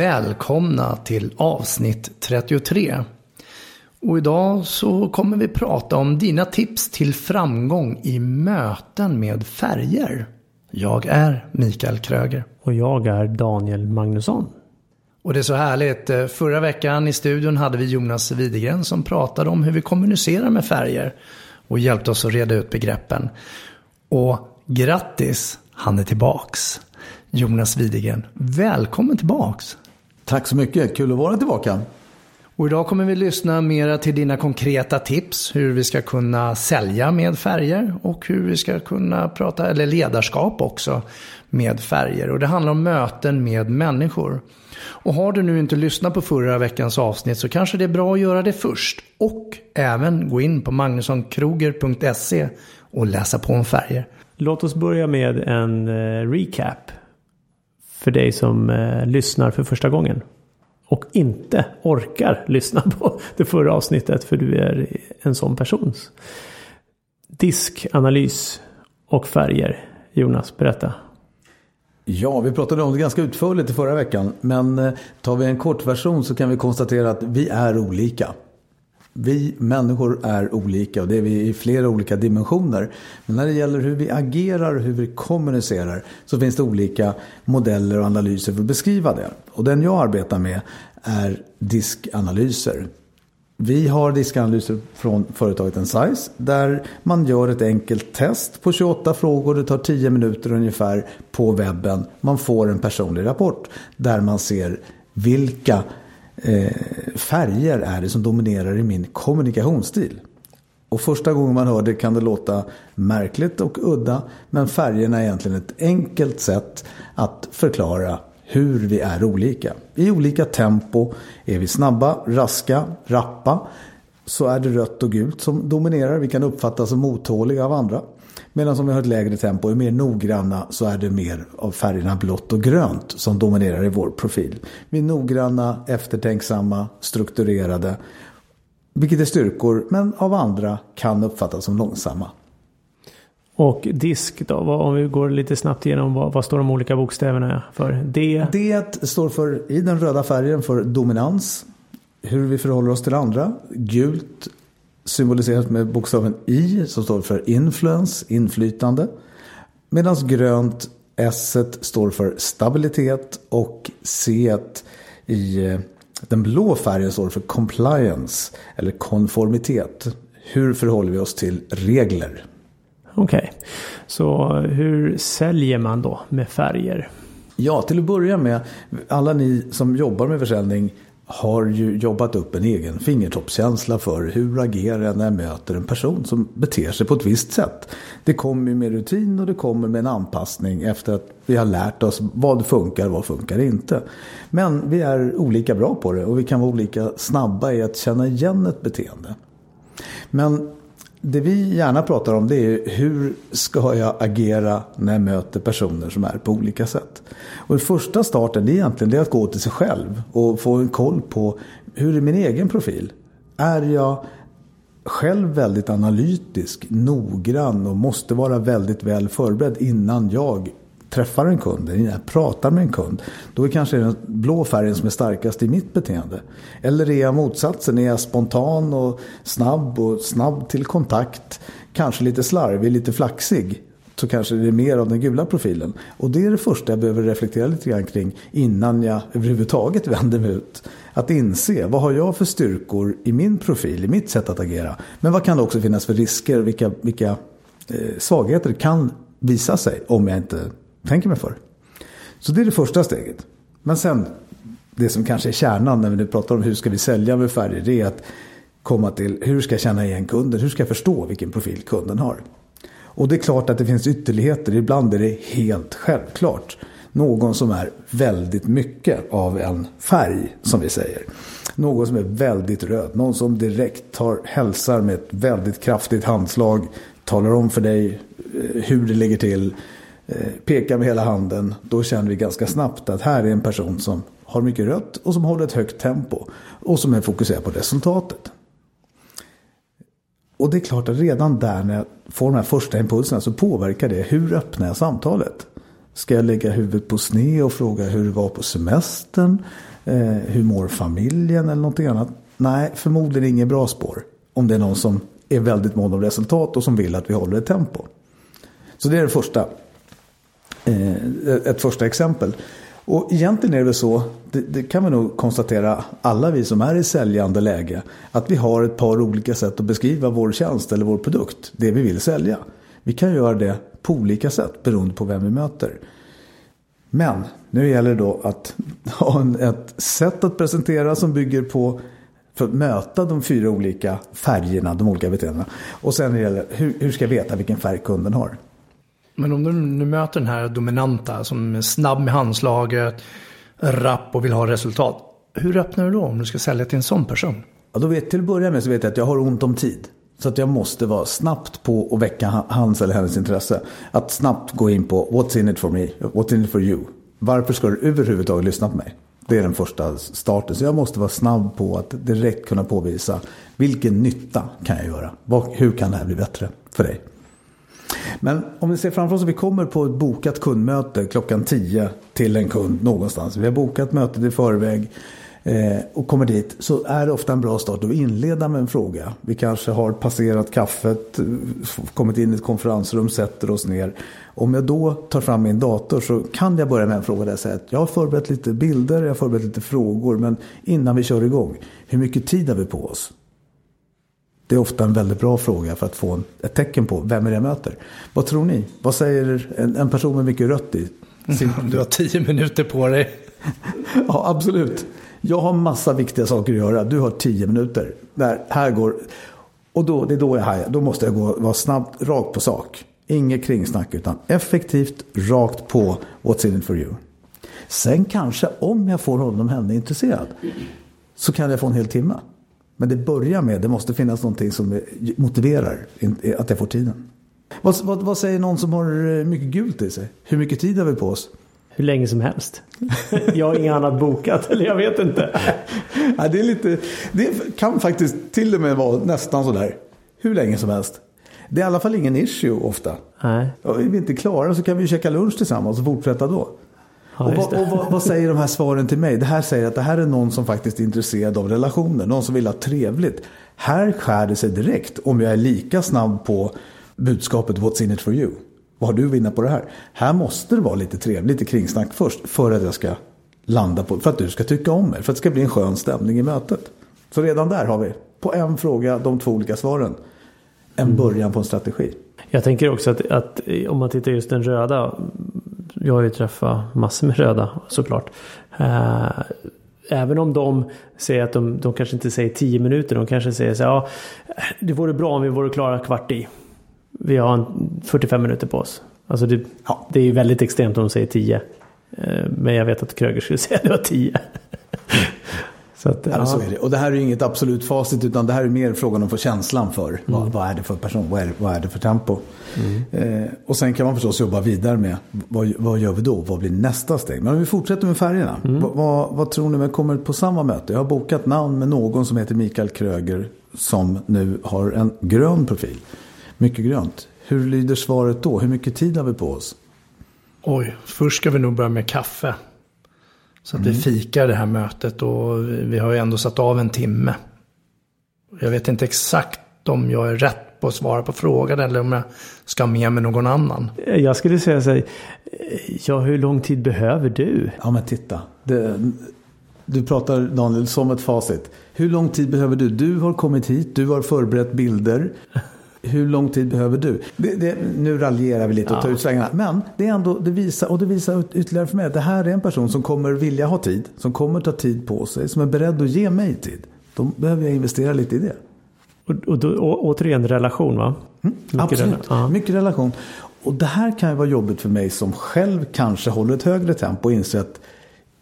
Välkomna till avsnitt 33. Och idag så kommer vi prata om dina tips till framgång i möten med färger. Jag är Mikael Kröger. Och jag är Daniel Magnusson. Och det är så härligt. Förra veckan i studion hade vi Jonas Widegren som pratade om hur vi kommunicerar med färger. Och hjälpte oss att reda ut begreppen. Och grattis, han är tillbaks. Jonas Widegren, välkommen tillbaks. Tack så mycket, kul att vara tillbaka. Och idag kommer vi lyssna mera till dina konkreta tips hur vi ska kunna sälja med färger och hur vi ska kunna prata, eller ledarskap också, med färger. Och det handlar om möten med människor. Och har du nu inte lyssnat på förra veckans avsnitt så kanske det är bra att göra det först. Och även gå in på magnussonkroger.se och läsa på om färger. Låt oss börja med en eh, recap för dig som eh, lyssnar för första gången. Och inte orkar lyssna på det förra avsnittet för du är en sån person. Diskanalys och färger. Jonas, berätta. Ja, vi pratade om det ganska utförligt i förra veckan. Men eh, tar vi en kort version så kan vi konstatera att vi är olika. Vi människor är olika och det är vi i flera olika dimensioner. Men när det gäller hur vi agerar och hur vi kommunicerar så finns det olika modeller och analyser för att beskriva det. Och den jag arbetar med är diskanalyser. Vi har diskanalyser från företaget Ensize där man gör ett enkelt test på 28 frågor. Det tar 10 minuter ungefär på webben. Man får en personlig rapport där man ser vilka Eh, färger är det som dominerar i min kommunikationsstil. Och första gången man hör det kan det låta märkligt och udda. Men färgerna är egentligen ett enkelt sätt att förklara hur vi är olika. I olika tempo är vi snabba, raska, rappa. Så är det rött och gult som dominerar. Vi kan uppfattas som otåliga av andra. Medan om vi har ett lägre tempo och är mer noggranna så är det mer av färgerna blått och grönt som dominerar i vår profil. Vi är noggranna, eftertänksamma, strukturerade. Vilket är styrkor men av andra kan uppfattas som långsamma. Och disk då, om vi går lite snabbt igenom vad, vad står de olika bokstäverna för? D? D står för, i den röda färgen för dominans. Hur vi förhåller oss till andra. Gult symboliserat med bokstaven I som står för influence, inflytande. Medan grönt S står för stabilitet och C i eh, den blå färgen står för compliance eller konformitet. Hur förhåller vi oss till regler? Okej, okay. så hur säljer man då med färger? Ja, till att börja med, alla ni som jobbar med försäljning har ju jobbat upp en egen fingertoppskänsla för hur agerar jag när jag möter en person som beter sig på ett visst sätt. Det kommer med rutin och det kommer med en anpassning efter att vi har lärt oss vad funkar och vad funkar inte. Men vi är olika bra på det och vi kan vara olika snabba i att känna igen ett beteende. Men det vi gärna pratar om det är hur ska jag agera när jag möter personer som är på olika sätt. Och den första starten är egentligen det att gå till sig själv och få en koll på hur är min egen profil. Är jag själv väldigt analytisk, noggrann och måste vara väldigt väl förberedd innan jag träffar en kund, när jag pratar med en kund. Då är kanske den blå färgen som är starkast i mitt beteende. Eller är jag motsatsen, är jag spontan och snabb och snabb till kontakt. Kanske lite slarvig, lite flaxig så kanske det är mer av den gula profilen. Och det är det första jag behöver reflektera lite grann kring innan jag överhuvudtaget vänder mig ut. Att inse, vad har jag för styrkor i min profil, i mitt sätt att agera? Men vad kan det också finnas för risker, vilka, vilka eh, svagheter kan visa sig om jag inte tänker mig för. Så det är det första steget. Men sen, det som kanske är kärnan när vi nu pratar om hur ska vi sälja med färger, det är att komma till hur ska jag känna igen kunden, hur ska jag förstå vilken profil kunden har. Och det är klart att det finns ytterligheter. Ibland är det helt självklart. Någon som är väldigt mycket av en färg, som vi säger. Någon som är väldigt röd. Någon som direkt tar, hälsar med ett väldigt kraftigt handslag. Talar om för dig eh, hur det ligger till. Eh, pekar med hela handen. Då känner vi ganska snabbt att här är en person som har mycket rött och som håller ett högt tempo. Och som är fokuserad på resultatet. Och det är klart att redan där när jag får de här första impulserna så påverkar det hur öppnar jag samtalet. Ska jag lägga huvudet på sned och fråga hur det var på semestern? Eh, hur mår familjen eller någonting annat? Nej, förmodligen inget bra spår. Om det är någon som är väldigt mån om resultat och som vill att vi håller ett tempo. Så det är det första. Eh, ett första exempel. Och egentligen är det väl så, det, det, kan vi nog konstatera alla vi som är i säljande läge, att vi har ett par olika sätt att beskriva vår tjänst eller vår produkt, det vi vill sälja. Vi kan göra det på olika sätt beroende på vem vi möter. Men nu gäller det då att ha en, ett sätt att presentera som bygger på för att möta de fyra olika färgerna, de olika beteendena. Och sen gäller hur, hur ska jag veta vilken färg kunden har? Men om du nu möter den här dominanta som är snabb med handslaget, rapp och vill ha resultat. Hur öppnar du då om du ska sälja till en sån person? Ja, då vet, till att börja med så vet jag att jag har ont om tid. Så att jag måste vara snabbt på att väcka hans eller hennes intresse. Att snabbt gå in på what's in it for me, what's in it for you. Varför ska du överhuvudtaget lyssna på mig? Det är den första starten. Så jag måste vara snabb på att direkt kunna påvisa vilken nytta kan jag göra? Hur kan det här bli bättre för dig? Men om vi ser framför oss att vi kommer på ett bokat kundmöte klockan 10 till en kund någonstans. Vi har bokat mötet i förväg eh, och kommer dit så är det ofta en bra start att inleda med en fråga. Vi kanske har passerat kaffet, eh, kommit in i ett konferensrum, sätter oss ner. Om jag då tar fram min dator så kan jag börja med en fråga där jag säger att jag har förberett lite bilder, jag har förberett lite frågor men innan vi kör igång, hur mycket tid har vi på oss? Det är ofta en väldigt bra fråga för att få en, ett tecken på vem är det jag möter. Vad tror ni? Vad säger en, en person med mycket rött i? Sin... Du har tio minuter på dig. ja, absolut. Jag har massa viktiga saker att göra. Du har tio minuter. Där, här går... Och då, det är då jag hajar. Då måste jag gå, vara snabbt, rakt på sak. Inget kringsnack utan effektivt, rakt på what's in it for you. Sen kanske om jag får honom henne intresserad så kan jag få en hel timme. Men det börjar med, det måste finnas någonting som motiverar att jag får tiden. Vad, vad, vad, säger någon som har eh, mycket gult i sig? Hur mycket tid har vi på oss? Hur länge som helst. jag har inget annat bokat, eller jag vet inte. ja, det, är lite, det kan faktiskt till och med vara nästan sådär. Hur länge som helst. Det är i alla fall ingen issue ofta. Nej. Är vi inte klara så kan vi käka lunch tillsammans och fortsätta då. Ja, och, vad, och vad, vad, säger de här svaren till mig? Det här säger att det här är någon som faktiskt är intresserad av relationer. Någon som vill ha trevligt. Här skär det sig direkt om jag är lika snabb på budskapet What's in it for you? Vad har du att vinna på det här? Här måste det vara lite trevligt, lite kringsnack först. För att jag ska landa på, för att du ska tycka om mig. För att det ska bli en skön stämning i mötet. Så redan där har vi, på en fråga, de två olika svaren. En mm. början på en strategi. Jag tänker också att, att om man tittar just den röda jag har ju träffat massor med röda såklart. Eh, även om de säger att de, de kanske inte säger 10 minuter. De kanske säger så ja, det vore bra om vi vore klara kvart i. Vi har 45 minuter på oss. Alltså det, ja. det är ju väldigt extremt om de säger 10. Eh, men jag vet att Kröger skulle säga att det var 10. Så, att, ja, ja. så är det. Och det här är ju inget absolut facit utan det här är mer frågan om att få känslan för. Mm. Vad, vad, är det för person? Vad är, vad är det för tempo? Mm. Eh, och sen kan man förstås jobba vidare med vad, vad gör vi då? Vad blir nästa steg? Men om vi fortsätter med färgerna. Mm. Vad, vad, vad, tror ni med kommer på samma möte? Jag har bokat namn med någon som heter Mikael Kröger som nu har en grön profil. Mycket grönt. Hur lyder svaret då? Hur mycket tid har vi på oss? Oj, först ska vi nog börja med kaffe. Så att vi Mm. fikar det här mötet och vi har ju ändå satt av en timme. Jag vet inte exakt om jag är rätt på att svara på frågan eller om jag ska med mig någon annan. Jag skulle säga så här, ja hur lång tid behöver du? Ja men titta. Det, du pratar Daniel som ett facit. Hur lång tid behöver du? Du har kommit hit, du har förberett bilder. Hur lång tid behöver du? Det, det, nu raljerar vi lite och tar Ja. ut svängarna. Men det är ändå, det visar, och det visar ytterligare för mig att det här är en person som kommer vilja ha tid. Som kommer ta tid på sig. Som är beredd att ge mig tid. Då behöver jag investera lite i det. Och, och å, återigen relation va? Mycket Mm, Absolut, rela- ja. mycket relation. Och det här kan ju vara jobbigt för mig som själv kanske håller ett högre tempo och inser att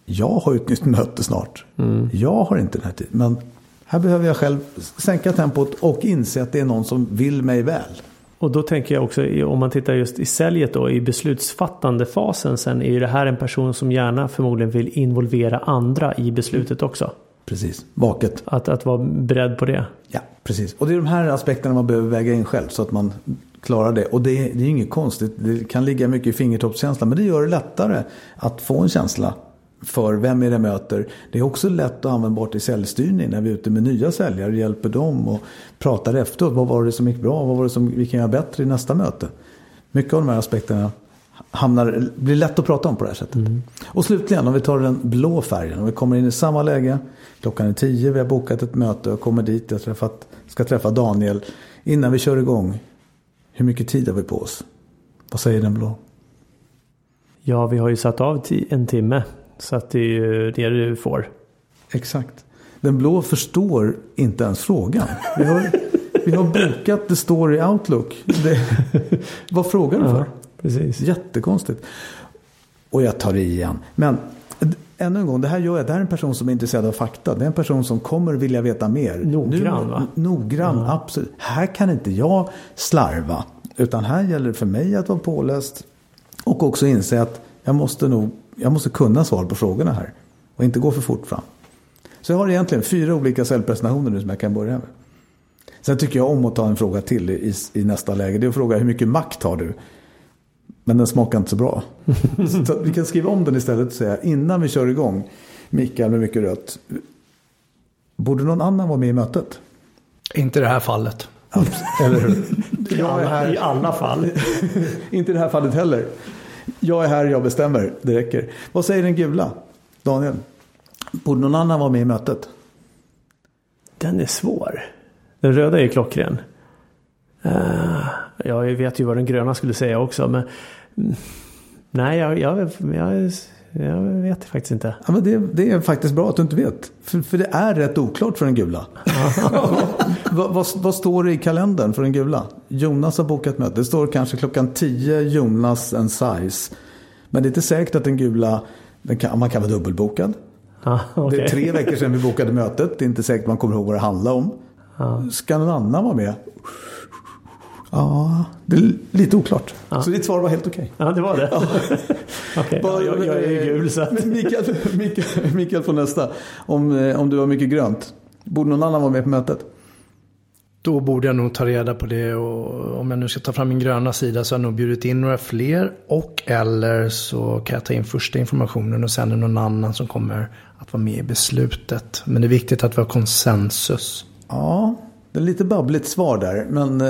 jag har ju ett nytt möte snart. Mm. Jag har inte den här tiden. Men här behöver jag själv sänka tempot och inse att det är någon som vill mig väl. Och då tänker jag också om man tittar just i säljet då i beslutsfattande fasen sen är ju det här en person som gärna förmodligen vill involvera andra i beslutet också. Precis, vaket. Att, att vara beredd på det. Ja, precis. Och det är de här aspekterna man behöver väga in själv så att man klarar det. Och det är, det är inget konstigt. Det kan ligga mycket i fingertoppskänsla. Men det gör det lättare att få en känsla för vem är det möter. Det är också lätt och användbart i säljstyrning när vi är ute med nya säljare. Hjälper dem och pratar efteråt. Vad var det som gick bra? Vad var det som vi kan göra bättre i nästa möte? Mycket av de här aspekterna hamnar, blir lätt att prata om på det här sättet. Och slutligen om vi tar den blå färgen. Om vi kommer in i samma läge. Klockan är tio, vi har bokat ett möte och kommer dit. Jag träffat, ska träffa Daniel. Innan vi kör igång. Hur mycket tid har vi på oss? Vad säger den blå? Ja, vi har ju satt av en timme. Så att det är ju det du får. Exakt. Den blå förstår inte ens frågan. Vi har, vi har bokat, det står i Outlook. Det, vad frågar du för? Ja, precis. Jättekonstigt. Och jag tar i igen. Men ännu en gång, det här gör jag. Det här är en person som är intresserad av fakta. Det är en person som kommer vilja veta mer. Noggrann, va? Noggrann, absolut. Här kan inte jag slarva. Utan här gäller det för mig att vara påläst. Och också inse att jag måste nog, jag måste kunna svar på frågorna här. Och inte gå för fort fram. Så jag har egentligen fyra olika säljpresentationer nu som jag kan börja med. Sen tycker jag om att ta en fråga till i, i nästa läge. Det är att fråga hur mycket makt har du? Men den smakar inte så bra. så vi kan skriva om den istället och säga innan vi kör igång. Mikael med mycket rött. Borde någon annan vara med i mötet? Inte i det här fallet. Eller hur? I alla, I alla fall. inte i det här fallet heller. Jag är här, jag bestämmer. Det räcker. Vad säger den gula? Daniel? Borde någon annan vara med i mötet? Den är svår. Den röda är ju klockren. Uh, jag vet ju vad den gröna skulle säga också. Men nej, jag, jag, jag, jag vet faktiskt inte. Ja, men det, det är faktiskt bra att du inte vet. För, för det är rätt oklart för den gula. vad, vad, vad står det i kalendern för den gula? Jonas har bokat möte. Det står kanske klockan 10 Jonas en size. Men det är inte säkert att den gula, den kan, man kan vara dubbelbokad. Ah, Det okay. är tre veckor sedan vi bokade mötet. Det är inte säkert man kommer ihåg vad det handlar om. Ska någon annan vara med? Ja, det är lite oklart. Så ditt svar var helt okej. Ja, det var det. Okej, ja, jag, jag är ju gul så att... Mikael, Mikael, Mikael får nästa. Om, eh, om du har mycket grönt. Borde någon annan vara med på mötet? Då borde jag nog ta reda på det och om jag nu ska ta fram min gröna sida så har jag nog bjudit in några fler. Och eller så kan jag ta in första informationen och sen är det någon annan som kommer att vara med i beslutet. Men det är viktigt att vi har konsensus. Ja, det är lite babbligt svar där. Men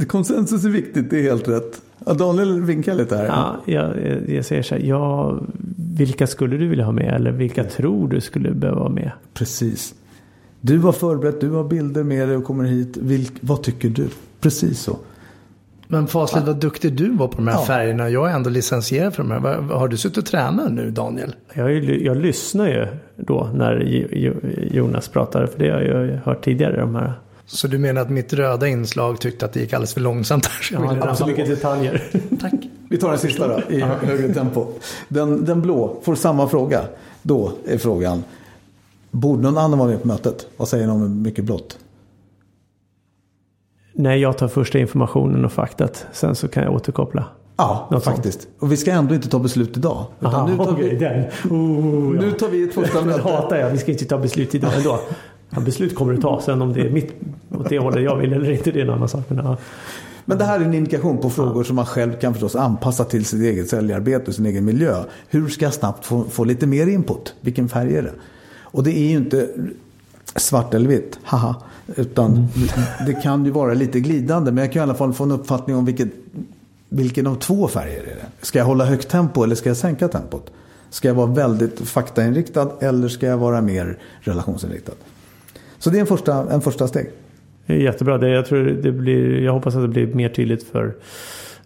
eh, konsensus är viktigt, det är helt rätt. Ja, Daniel vinkar lite här. Ja, jag, jag säger så här. Ja, vilka skulle du vilja ha med? Eller vilka tror du skulle behöva vara med? Precis. Du har förberett, du har bilder med dig och kommer hit. Vilk, vad tycker du? Precis så. Men fasligt vad duktig du var på de här Ja. färgerna. Jag är ändå licensierad för de här. Vad- Har du suttit och tränat nu Daniel? Jag, ju- jag lyssnar ju då när Jo- Jo- Jonas pratar. För det har jag ju hört tidigare. De här. Så du menar att mitt röda inslag tyckte att det gick alldeles för långsamt här? Så jag Ja, det på. detaljer. Tack. Vi tar den sista då, i högre tempo. Den, den blå får samma fråga. Då är frågan, borde någon annan vara med på mötet? Vad säger ni om mycket blått? Nej, jag tar första informationen och faktat. Sen så kan jag återkoppla. Ja, Något sånt. faktiskt. Och vi ska ändå inte ta beslut idag. Utan Aha, nu, tar vi, den. Oh, ja. nu tar vi ett första Det möte. hatar jag. Vi ska inte ta beslut idag ändå. Ja, beslut kommer du ta. Sen om det är mitt åt det hållet jag vill eller inte, det är en annan sak. Men, ja. Men det här är en indikation på frågor som man själv kan förstås anpassa till sitt eget säljarbete och sin egen miljö. Hur ska jag snabbt få, få lite mer input? Vilken färg är det? Och det är ju inte svart eller vitt, haha. Utan mm. det kan ju vara lite glidande. Men jag kan i alla fall få en uppfattning om vilket, vilken av två färger är det. Ska jag hålla högt tempo eller ska jag sänka tempot? Ska jag vara väldigt faktainriktad eller ska jag vara mer relationsinriktad? Så det är en första, en första steg. Det är jättebra. Det, jag, tror det blir, jag hoppas att det blir mer tydligt för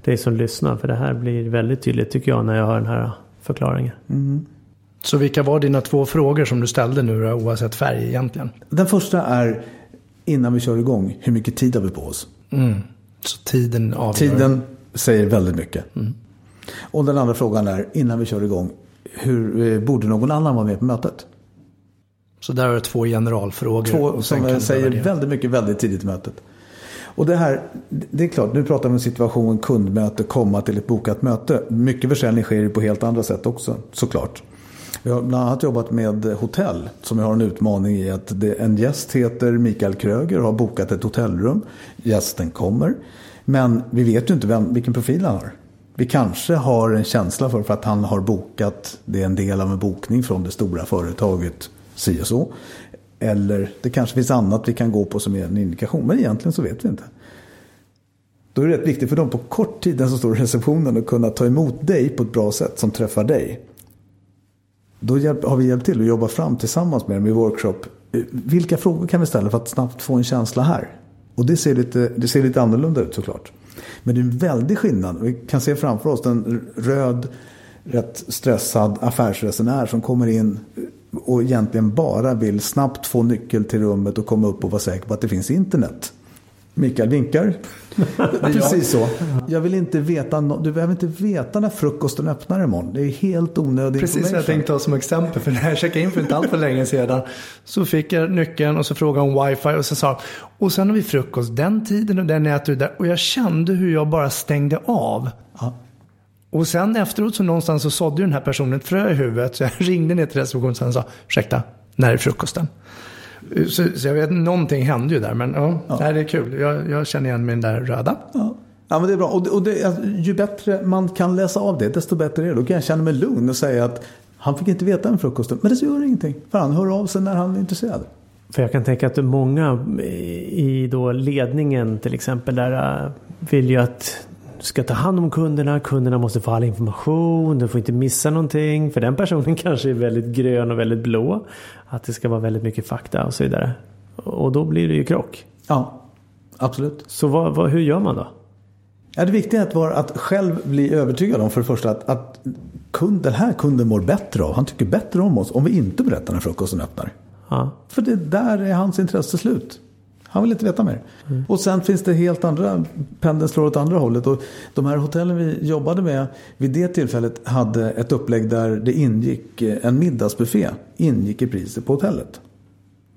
dig som lyssnar. För det här blir väldigt tydligt tycker jag när jag hör den här förklaringen. Mm. Så vilka var dina två frågor som du ställde nu då, oavsett färg egentligen? Den första är innan vi kör igång, hur mycket tid har vi på oss? Mm. Så tiden avgör? Tiden säger väldigt mycket. Mm. Och den andra frågan är, innan vi kör igång, hur, eh, borde någon annan vara med på mötet? Så där har du två generalfrågor. Två som säger väldigt mycket väldigt tidigt i mötet. Och det här, det är klart, nu pratar vi om situation, kundmöte, komma till ett bokat möte. Mycket försäljning sker ju på helt andra sätt också, såklart. Vi har bland annat jobbat med hotell som har en utmaning i att det, en gäst heter Mikael Kröger och har bokat ett hotellrum. Gästen kommer. Men vi vet ju inte vem, vilken profil han har. Vi kanske har en känsla för, för att han har bokat, det är en del av en bokning från det stora företaget si och så. Eller det kanske finns annat vi kan gå på som är en indikation. Men egentligen så vet vi inte. Då är det rätt viktigt för dem på kort tid, den som står i receptionen, att kunna ta emot dig på ett bra sätt som träffar dig. Då har vi hjälpt till att jobba fram tillsammans med dem i workshop. Vilka frågor kan vi ställa för att snabbt få en känsla här? Och det ser lite, det ser lite annorlunda ut såklart. Men det är en väldig skillnad. Vi kan se framför oss en röd, rätt stressad affärsresenär som kommer in och egentligen bara vill snabbt få nyckel till rummet och komma upp och vara säker på att det finns internet. Mikael vinkar. Precis så. Jag vill inte veta, du behöver inte veta när frukosten öppnar imorgon. Det är helt onödigt Precis vad jag tänkte ta som exempel. För när jag checkade in för inte allt för länge sedan. Så fick jag nyckeln och så frågade hon wifi. Och så sa och sen har vi frukost den tiden och den äter du där. Och jag kände hur jag bara stängde av. Ja. Och sen efteråt så någonstans så sådde den här personen ett frö i huvudet. Så jag ringde ner till receptionen och sa, ursäkta, när är frukosten? Så, så, jag vet, någonting hände ju där. Men ja, ja. Nej, det är kul. Jag, jag känner igen mig den där röda. Ja. Ja men det är bra. Och, och det, alltså, ju bättre man kan läsa av det, desto bättre är det. Då kan jag känna mig lugn och säga att han fick inte veta en frukost. Men det gör ingenting. För han hör av sig när han är intresserad. För jag kan tänka att många i då ledningen till exempel där äh, vill ju att ska ta hand om kunderna, kunderna måste få all information, de får inte missa någonting. För den personen kanske är väldigt grön och väldigt blå. Att det ska vara väldigt mycket fakta och så vidare. Och då blir det ju krock. Ja, absolut. Så vad, vad, hur gör man då? Ja, det viktiga är att själv bli övertygad om för det första att, att kund, den här kunden mår bättre av, han tycker bättre om oss om vi inte berättar när frukosten öppnar. Ja. För det där är hans intresse slut. Han vill inte veta mer. Mm. Och sen finns det helt andra, pendeln slår åt andra hållet. Och de här hotellen vi jobbade med vid det tillfället hade ett upplägg där det ingick eh, en middagsbuffé ingick i priset på hotellet.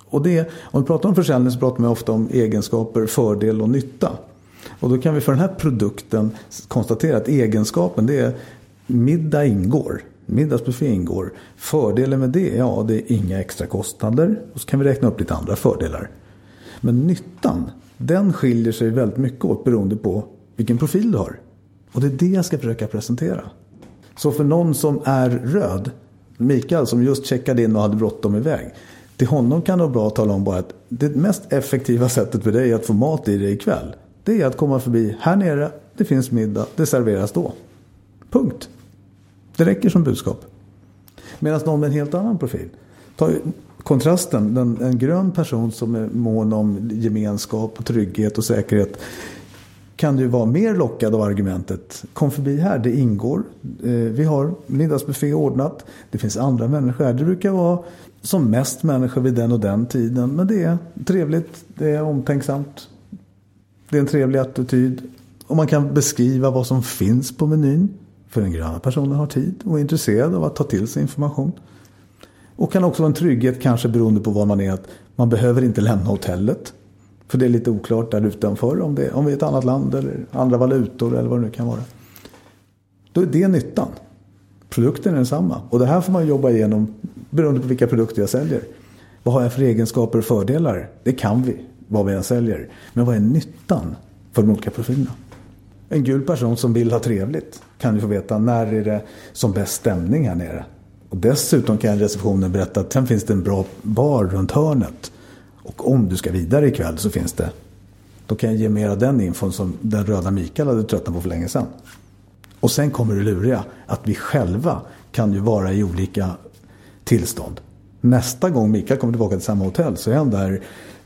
Och det, om vi pratar om försäljning så pratar man ofta om egenskaper, fördel och nytta. Och då kan vi för den här produkten konstatera att egenskapen det är middag ingår. Middagsbuffé ingår. Fördelen med det, ja det är inga extra kostnader. Och så kan vi räkna upp lite andra fördelar. Men nyttan, den skiljer sig väldigt mycket åt beroende på vilken profil du har. Och det är det jag ska försöka presentera. Så för någon som är röd, Mikael som just checkade in och hade bråttom iväg. Till honom kan det vara bra att tala om bara att det mest effektiva sättet för dig att få mat i dig ikväll. Det är att komma förbi här nere, det finns middag, det serveras då. Punkt. Det räcker som budskap. Medan någon med en helt annan profil. Ta kontrasten, den, en grön person som är mån om gemenskap, och trygghet och säkerhet kan du vara mer lockad av argumentet. Kom förbi här, det ingår. Eh, vi har middagsbuffé ordnat. Det finns andra människor här. Det brukar vara som mest människor vid den och den tiden. Men det är trevligt, det är omtänksamt. Det är en trevlig attityd. Och man kan beskriva vad som finns på menyn. För den gröna personen har tid och är intresserad av att ta till sig information. Och kan också vara en trygghet kanske beroende på var man är. Att man behöver inte lämna hotellet. För det är lite oklart där utanför om, det, om vi är ett annat land eller andra valutor eller vad det nu kan vara. Då är det nyttan. Produkten är densamma. Och det här får man jobba igenom beroende på vilka produkter jag säljer. Vad har jag för egenskaper och fördelar? Det kan vi, vad vi än säljer. Men vad är nyttan för de olika profilerna? En gul person som vill ha trevligt kan ju få veta när är det som bäst stämning här nere. Och dessutom kan receptionen berätta att sen finns det en bra bar runt hörnet. Och om du ska vidare ikväll så finns det. Då kan jag ge mer av den infon som den röda Mikael hade tröttnat på för länge sedan. Och sen kommer det luriga att vi själva kan ju vara i olika tillstånd. Nästa gång Mikael kommer tillbaka till samma hotell så är han där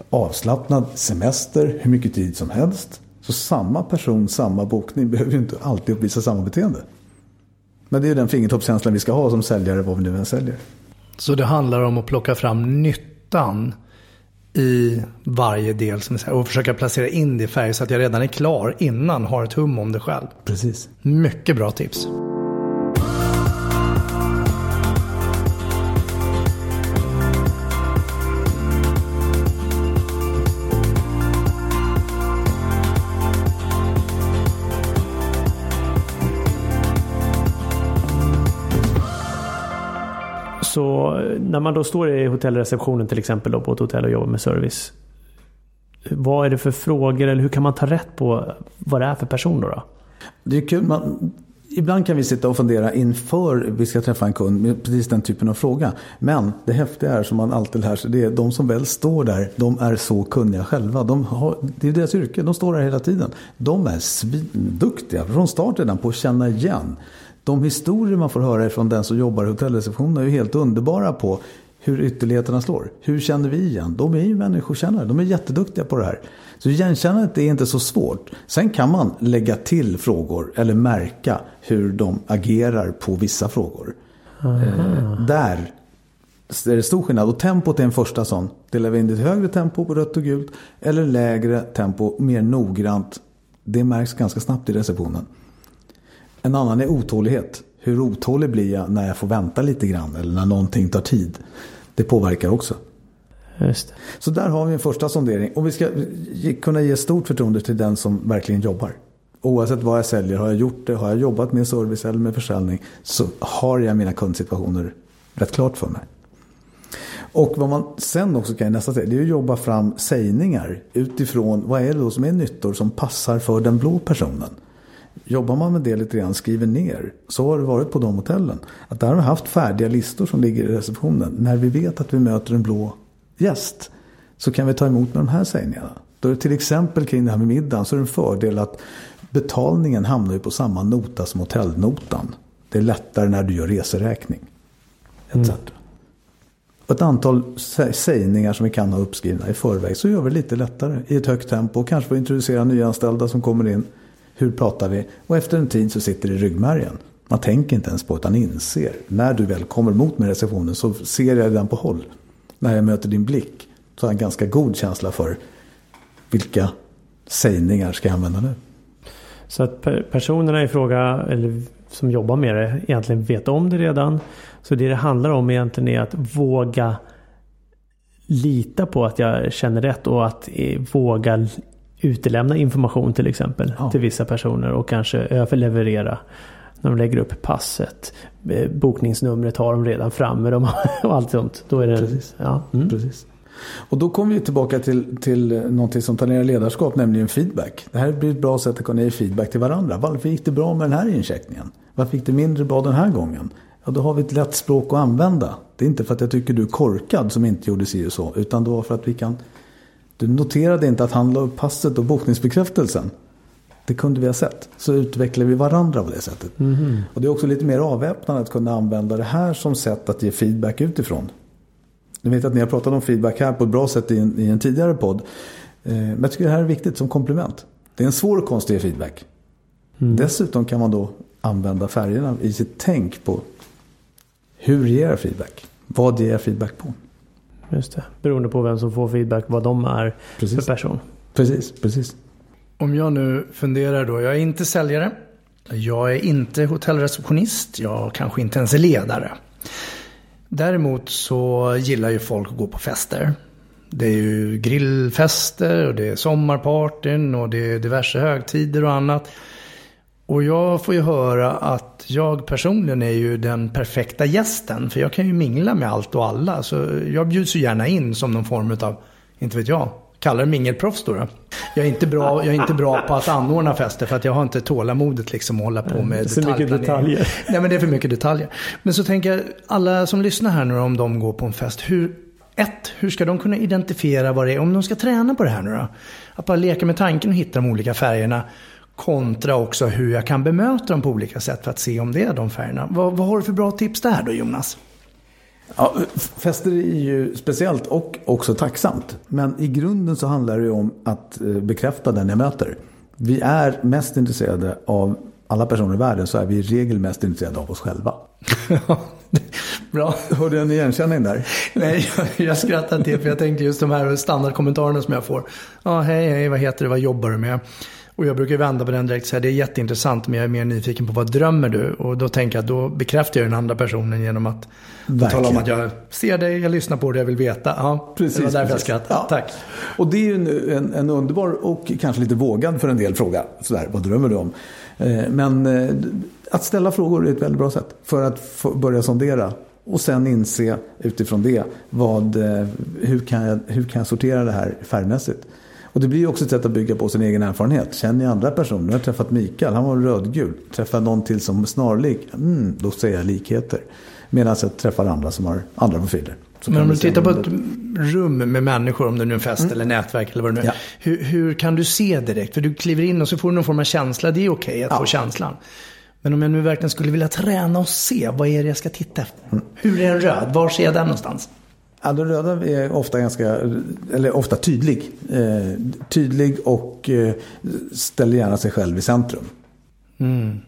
avslappnad semester hur mycket tid som helst. Så samma person, samma bokning behöver ju inte alltid uppvisa samma beteende. Men det är den fingertoppskänslan vi ska ha som säljare vad vi nu än säljer. Så det handlar om att plocka fram nyttan i varje del som och försöka placera in det i färg så att jag redan är klar innan har ett hum om det själv. Precis. Mycket bra tips. Och när man då står i hotellreceptionen till exempel då på ett hotell och jobbar med service. Vad är det för frågor eller hur kan man ta rätt på vad det är för person då? då? Det är kul. Man, ibland kan vi sitta och fundera inför vi ska träffa en kund med precis den typen av fråga. Men det häftiga är som man alltid lär sig. Det är de som väl står där. De är så kunniga själva. De har, det är deras yrke. De står där hela tiden. De är svinduktiga från start redan på att känna igen de historier man får höra från den som jobbar i hotellreceptionen är ju helt underbara på hur ytterligheterna slår. Hur känner vi igen? De är ju människokännare. De är jätteduktiga på det här. Så igenkännandet är inte så svårt. Sen kan man lägga till frågor eller märka hur de agerar på vissa frågor. Eh, där är det stor skillnad. Och tempot är en första sån. Delar vi in det i högre tempo på rött och gult eller lägre tempo, mer noggrant. Det märks ganska snabbt i receptionen. En annan är otålighet. Hur otålig blir jag när jag får vänta lite grann eller när någonting tar tid. Det påverkar också. Just Så där har vi en första sondering. Och vi ska kunna ge stort förtroende till den som verkligen jobbar. Oavsett vad jag säljer, har jag gjort det, har jag jobbat med service eller med försäljning så har jag mina kundsituationer rätt klart för mig. Och vad man sen också kan i nästa steg, det är att jobba fram sägningar utifrån vad är det då som är nyttor som passar för den blå personen. Jobbar man med det lite grann, skriver ner, så har det varit på de hotellen. Att där har vi haft färdiga listor som ligger i receptionen. När vi vet att vi möter en blå gäst så kan vi ta emot med de här sägningarna. Då är det till exempel kring det här med middagen så är det en fördel att betalningen hamnar ju på samma nota som hotellnotan. Det är lättare när du gör reseräkning. Etc. Mm. ett antal sägningar som vi kan ha uppskrivna i förväg så gör vi det lite lättare i ett högt tempo. Kanske att introducera nyanställda som kommer in. Hur pratar vi? Och efter en tid så sitter det i ryggmärgen. Man tänker inte ens på utan inser. När du väl kommer mot mig i receptionen så ser jag den på håll. När jag möter din blick så har jag en ganska god känsla för vilka sägningar ska jag använda nu. Så att personerna i fråga, eller som jobbar med det, egentligen vet om det redan. Så det det handlar om egentligen är att våga lita på att jag känner rätt och att våga utelämna information till exempel ja. till vissa personer och kanske överleverera när de lägger upp passet. Eh, bokningsnumret har de redan framme de, och allt sånt. Då är det, Precis. Ja, mm. Precis. Och då kommer vi tillbaka till, till någonting som tangerar ledarskap, nämligen feedback. Det här blir ett bra sätt att kunna ge feedback till varandra. Varför gick det bra med den här incheckningen? Varför gick det mindre bra den här gången? Ja, då har vi ett lätt språk att använda. Det är inte för att jag tycker du är korkad som inte gjorde si och så, utan det var för att vi kan du noterade inte att han la upp passet och bokningsbekräftelsen. Det kunde vi ha sett. Så utvecklar vi varandra på det sättet. Mm. Och det är också lite mer avväpnande att kunna använda det här som sätt att ge feedback utifrån. Jag vet att ni har pratat om feedback här på ett bra sätt i en, i en tidigare podd. Eh, men jag tycker det här är viktigt som komplement. Det är en svår konst att ge feedback. Mm. Dessutom kan man då använda färgerna i sitt tänk på hur ger jag feedback? Vad ger jag feedback på? Just det. Beroende på vem som får feedback, vad de är precis. för person. Precis, precis. Om jag nu funderar då, jag är inte säljare. Jag är inte hotellreceptionist. Jag kanske inte ens är ledare. Däremot så gillar ju folk att gå på fester. Det är ju grillfester och det är sommarpartyn och det är diverse högtider och annat. Och jag får ju höra att jag personligen är ju den perfekta gästen. För jag kan ju mingla med allt och alla. Så jag bjuds ju gärna in som någon form av, inte vet jag, kallar det mingelproffs då, då. Jag är, inte bra, jag är inte bra på att anordna fester för att jag har inte tålamodet liksom att hålla på med Så mycket detaljer. Nej men det är för mycket detaljer. Men så tänker jag, alla som lyssnar här nu om de går på en fest. Hur, ett, hur ska de kunna identifiera vad det är? Om de ska träna på det här nu då? Att bara leka med tanken och hitta de olika färgerna. Kontra också hur jag kan bemöta dem på olika sätt för att se om det är de färgerna. Vad, vad har du för bra tips där då Jonas? Ja, fester är ju speciellt och också tacksamt. Men i grunden så handlar det om att eh, bekräfta den jag möter. Vi är mest intresserade av alla personer i världen så är vi i regel mest intresserade av oss själva. Bra. Hörde du en igenkänning där? Nej, jag, jag skrattar till för jag tänkte just de här standardkommentarerna som jag får. Ja, hej, hej, vad heter du, vad jobbar du med? Och jag brukar vända på den direkt och säga det är jätteintressant men jag är mer nyfiken på vad drömmer du? Och då tänker jag att då bekräftar jag den andra personen genom att tala om att jag ser dig, jag lyssnar på dig, jag vill veta. Ja, precis, det var därför precis. jag skrattade. Ja. Tack. Och det är ju en, en, en underbar och kanske lite vågad för en del fråga. Sådär, vad drömmer du om? Eh, Men eh, att ställa frågor är ett väldigt bra sätt för att börja sondera. Och sen inse utifrån det vad, eh, hur, kan jag, hur kan jag sortera det här färgmässigt. Och det blir ju också ett sätt att bygga på sin egen erfarenhet. Känner jag andra personer? Jag har träffat Mikael, han var rödgul. Träffar någon till som är snarlik, mm, då ser jag likheter. Medan jag träffar andra som har andra profiler. Men om du tittar på ett rum med människor, om det nu är en fest eller nätverk eller vad det nu är. Ja. Hur, hur kan du se direkt? För du kliver in och så får du någon form av känsla. Det är okej att Ja. få känslan. Men om jag nu verkligen skulle vilja träna och se, vad är det jag ska titta efter? Mm. Hur är en röd? Var ser jag den någonstans? Ja, den röda är ofta ganska, eller ofta tydlig. Eh, tydlig och eh, ställer gärna sig själv i centrum.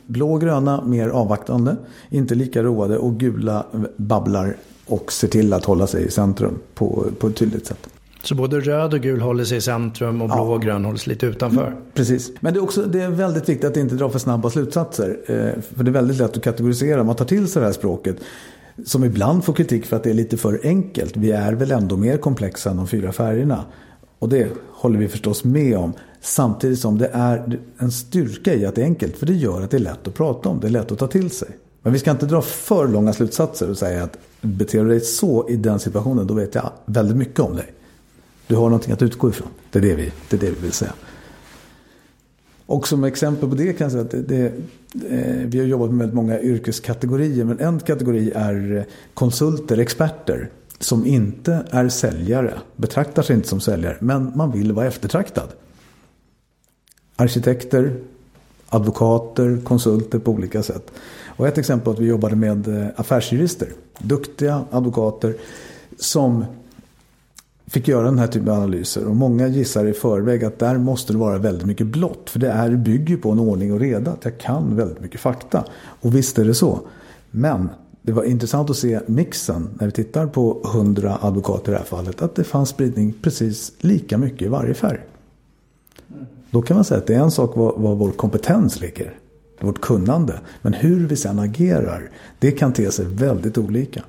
Blå och gröna mer avvaktande, inte lika roade och gula babblar och ser till att hålla sig i centrum på, på ett tydligt sätt. Så både röd och gul håller sig i centrum och blå och grön håller sig lite utanför. Precis. Men det är också det är väldigt viktigt att inte dra för snabba slutsatser. Eh, för det är väldigt lätt att kategorisera. Man tar till sig det här språket. Som ibland får kritik för att det är lite för enkelt. Vi är väl ändå mer komplexa än de fyra färgerna. Och det håller vi förstås med om. Samtidigt som det är en styrka i att det är enkelt. För det gör att det är lätt att prata om. Det är lätt att ta till sig. Men vi ska inte dra för långa slutsatser och säga att beter du dig så i den situationen då vet jag väldigt mycket om dig. Du har någonting att utgå ifrån. Det är det vi, det är det vi vill säga. Och som exempel på det kan jag säga att det, det, eh, vi har jobbat med väldigt många yrkeskategorier. Men en kategori är eh, konsulter, experter. Som inte är säljare. Betraktar sig inte som säljare. Men man vill vara eftertraktad. Arkitekter, advokater, konsulter på olika sätt. Och ett exempel är att vi jobbade med eh, affärsjurister. Duktiga advokater som fick göra den här typen av analyser. Och många gissar i förväg att där måste det vara väldigt mycket blått. För det är, bygger på en ordning och reda. Att jag kan väldigt mycket fakta. Och visst är det så. Men det var intressant att se mixen när vi tittar på 100 advokater i det här fallet. Att det fanns spridning precis lika mycket i varje färg. Då kan man säga att det är en sak var, var vår kompetens ligger. Vårt kunnande. Men hur vi sedan agerar. Det kan te sig väldigt olika.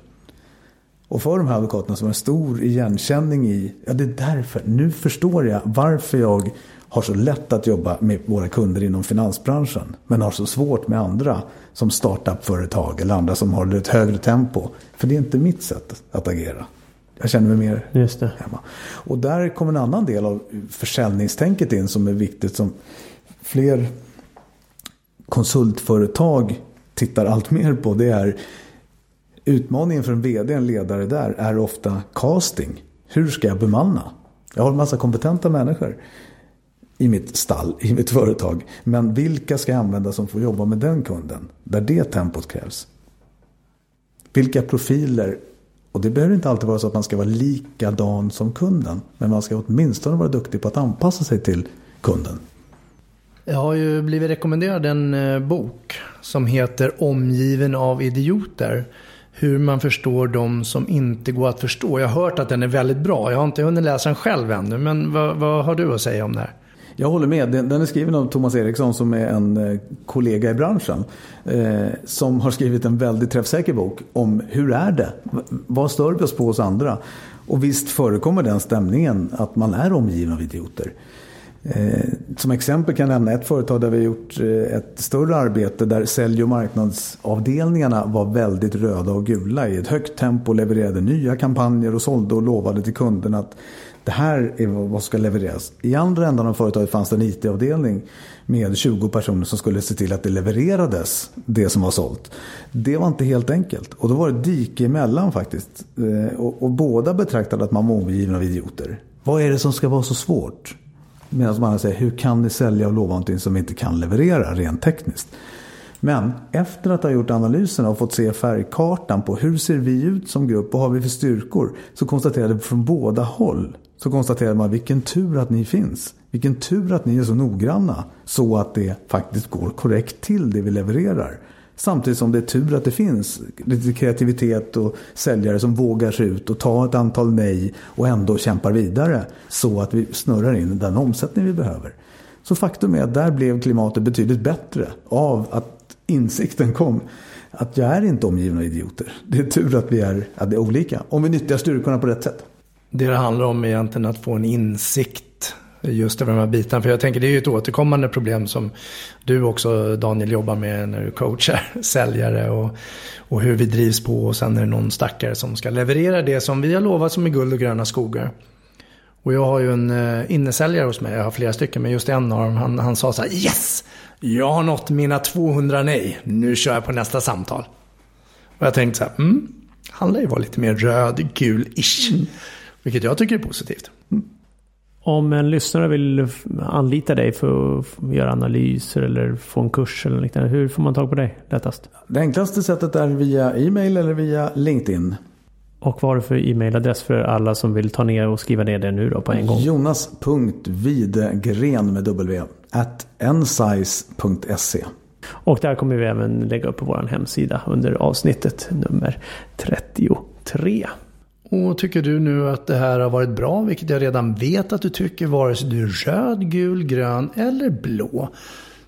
Och för de här advokaterna som har en stor igenkänning i, ja det är därför, nu förstår jag varför jag har så lätt att jobba med våra kunder inom finansbranschen. Men har så svårt med andra som startup-företag eller andra som har ett högre tempo. För det är inte mitt sätt att agera. Jag känner mig mer Just det. hemma. Och där kommer en annan del av försäljningstänket in som är viktigt. Som fler konsultföretag tittar allt mer på. Det är utmaningen för en vd, en ledare där, är ofta casting. Hur ska jag bemanna? Jag har en massa kompetenta människor i mitt stall, i mitt företag. Men vilka ska jag använda som får jobba med den kunden? Där det tempot krävs. Vilka profiler och det behöver inte alltid vara så att man ska vara likadan som kunden. Men man ska åtminstone vara duktig på att anpassa sig till kunden. Jag har ju blivit rekommenderad en eh, bok som heter Omgiven av idioter. Hur man förstår de som inte går att förstå. Jag har hört att den är väldigt bra. Jag har inte hunnit läsa den själv ännu. Men vad, vad har du att säga om det här? Jag håller med. Den är skriven av Thomas Eriksson som är en eh, kollega i branschen. Eh, som har skrivit en väldigt träffsäker bok om hur är det? Vad stör vi oss på hos andra? Och visst förekommer den stämningen att man är omgiven av idioter. Eh, som exempel kan jag nämna ett företag där vi har gjort eh, ett större arbete där sälj och marknadsavdelningarna var väldigt röda och gula i ett högt tempo, levererade nya kampanjer och sålde och lovade till kunderna att det här är vad som ska levereras. I andra änden av företaget fanns det en IT-avdelning med 20 personer som skulle se till att det levererades det som var sålt. Det var inte helt enkelt. Och då var det dike emellan faktiskt. Eh, och, och båda betraktade att man var omgiven av idioter. Vad är det som ska vara så svårt? Medan man säger, hur kan ni sälja och lova någonting som vi inte kan leverera rent tekniskt? Men efter att ha gjort analyserna och fått se färgkartan på hur ser vi ut som grupp och vad har vi för styrkor? Så konstaterade vi från båda håll. Så konstaterade man vilken tur att ni finns. Vilken tur att ni är så noggranna. Så att det faktiskt går korrekt till det vi levererar. Samtidigt som det är tur att det finns lite kreativitet och säljare som vågar sig ut och ta ett antal nej och ändå kämpar vidare. Så att vi snurrar in den omsättning vi behöver. Så faktum är att där blev klimatet betydligt bättre av att insikten kom att jag är inte omgiven av idioter. Det är tur att vi är, att det är olika. Om vi nyttjar styrkorna på rätt sätt. Det det handlar om är egentligen att få en insikt just över de här bitarna. För jag tänker det är ju ett återkommande problem som du också Daniel jobbar med när du coachar säljare och, och hur vi drivs på och sen är det någon stackare som ska leverera det som vi har lovat som är guld och gröna skogar. Och jag har ju en uh, innesäljare hos mig, jag har flera stycken, men just en av dem, han, han sa så här Yes! Jag har nått mina 200 nej, nu kör jag på nästa samtal. Och jag tänkte så här, mm, han lär ju vara lite mer röd-gul-ish. Mm. Vilket jag tycker är positivt. Om en lyssnare vill anlita dig för att göra analyser eller få en kurs eller liknande. Hur får man tag på dig lättast? Det enklaste sättet är via e-mail eller via LinkedIn. Och vad har du för e-mailadress för alla som vill ta ner och skriva ner det nu då på en gång? Jonas.videgren med w at ensize.se Och där kommer vi även lägga upp på vår hemsida under avsnittet nummer 33. Och tycker du nu att det här har varit bra, vilket jag redan vet att du tycker, vare sig du är röd, gul, grön eller blå.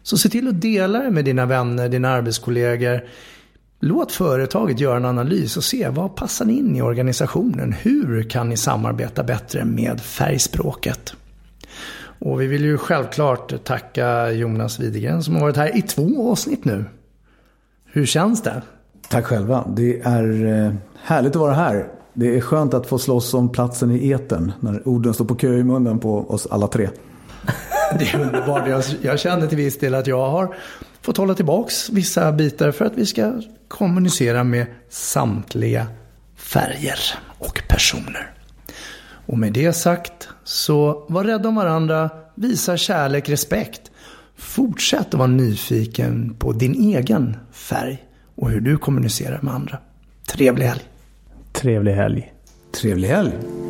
Så se till att dela det med dina vänner, dina arbetskollegor. Låt företaget göra en analys och se vad passar in i organisationen? Hur kan ni samarbeta bättre med färgspråket? Och vi vill ju självklart tacka Jonas Widegren som har varit här i två avsnitt nu. Hur känns det? Tack själva. Det är eh, härligt att vara här. Det är skönt att få slåss om platsen i eten när orden står på kö i munnen på oss alla tre. Det är underbart. Jag, jag känner till viss del att jag har fått hålla tillbaks vissa bitar för att vi ska kommunicera med samtliga färger och personer. Och med det sagt, så var rädda om varandra, visa kärlek, respekt. Fortsätt att vara nyfiken på din egen färg och hur du kommunicerar med andra. Trevlig helg! Trevlig helg! Trevlig helg!